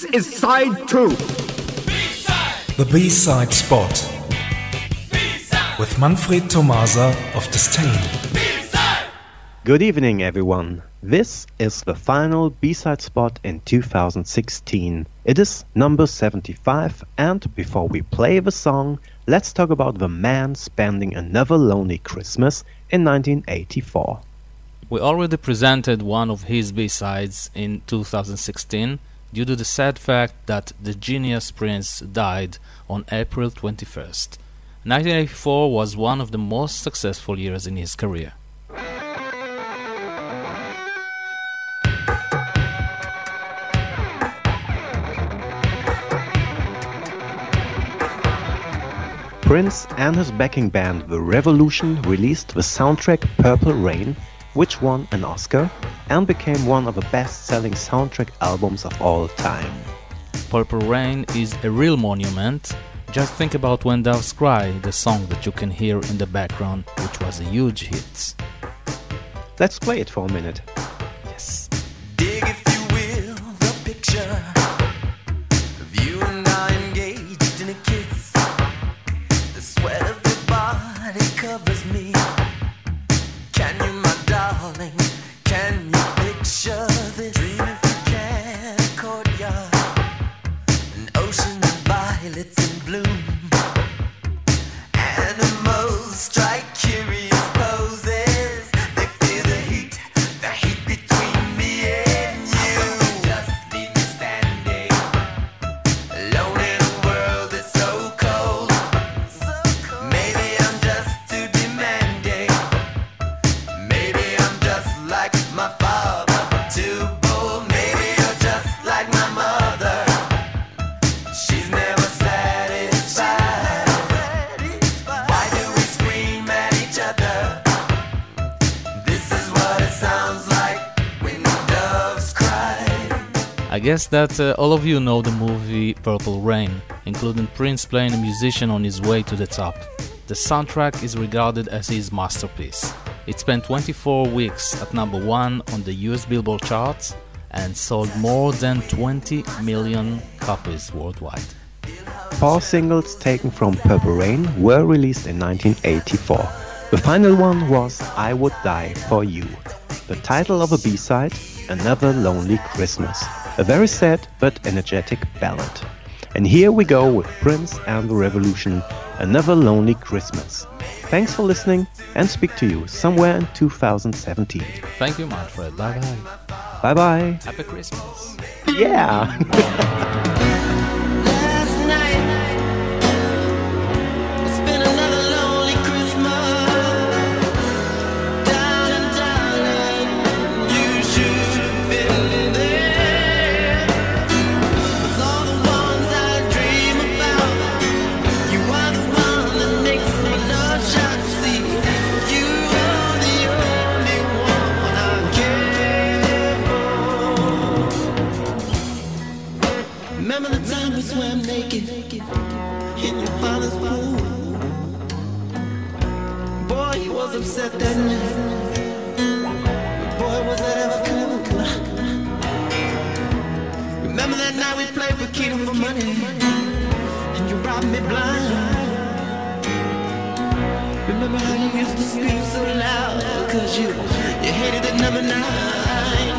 This is side two. The B-side spot with Manfred Tomasa of Disdain. Good evening, everyone. This is the final B-side spot in 2016. It is number 75, and before we play the song, let's talk about the man spending another lonely Christmas in 1984. We already presented one of his B-sides in 2016 due to the sad fact that the genius prince died on April 21st. 1984 was one of the most successful years in his career. Prince and his backing band The Revolution released the soundtrack Purple Rain, which won an Oscar and became one of the best selling soundtrack albums of all time. Purple Rain is a real monument. Just think about When Doves Cry, the song that you can hear in the background, which was a huge hit. Let's play it for a minute. I guess that uh, all of you know the movie Purple Rain, including Prince playing a musician on his way to the top. The soundtrack is regarded as his masterpiece. It spent 24 weeks at number 1 on the US Billboard charts and sold more than 20 million copies worldwide. Four singles taken from Purple Rain were released in 1984. The final one was I Would Die for You. The title of a B-side, Another Lonely Christmas. A very sad but energetic ballad. And here we go with Prince and the Revolution, Another Lonely Christmas. Thanks for listening and speak to you somewhere in 2017. Thank you, Manfred. Bye bye. Bye bye. Happy Christmas. Yeah. scream so loud cause you, you hated the number nine?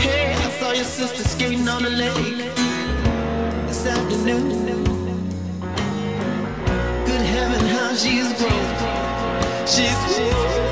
Hey, I saw your sister skating on the lake this afternoon. Good heaven, how she's grown. She's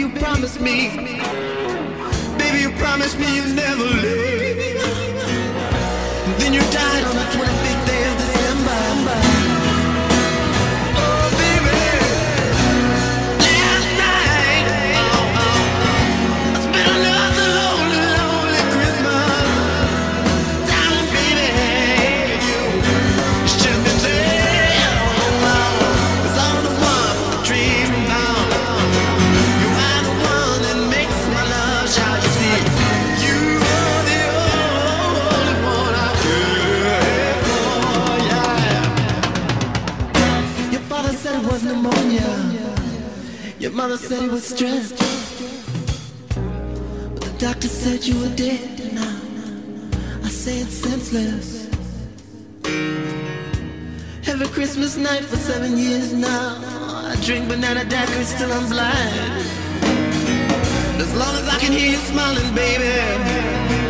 you promised me. Baby, you promised me you'd never leave. Then you died on the 25th said it was pneumonia. Your mother said it was stress. But the doctor said you were dead now. I say it's senseless. Every Christmas night for seven years now. I drink banana daiquiris till I'm blind. As long as I can hear you smiling, baby.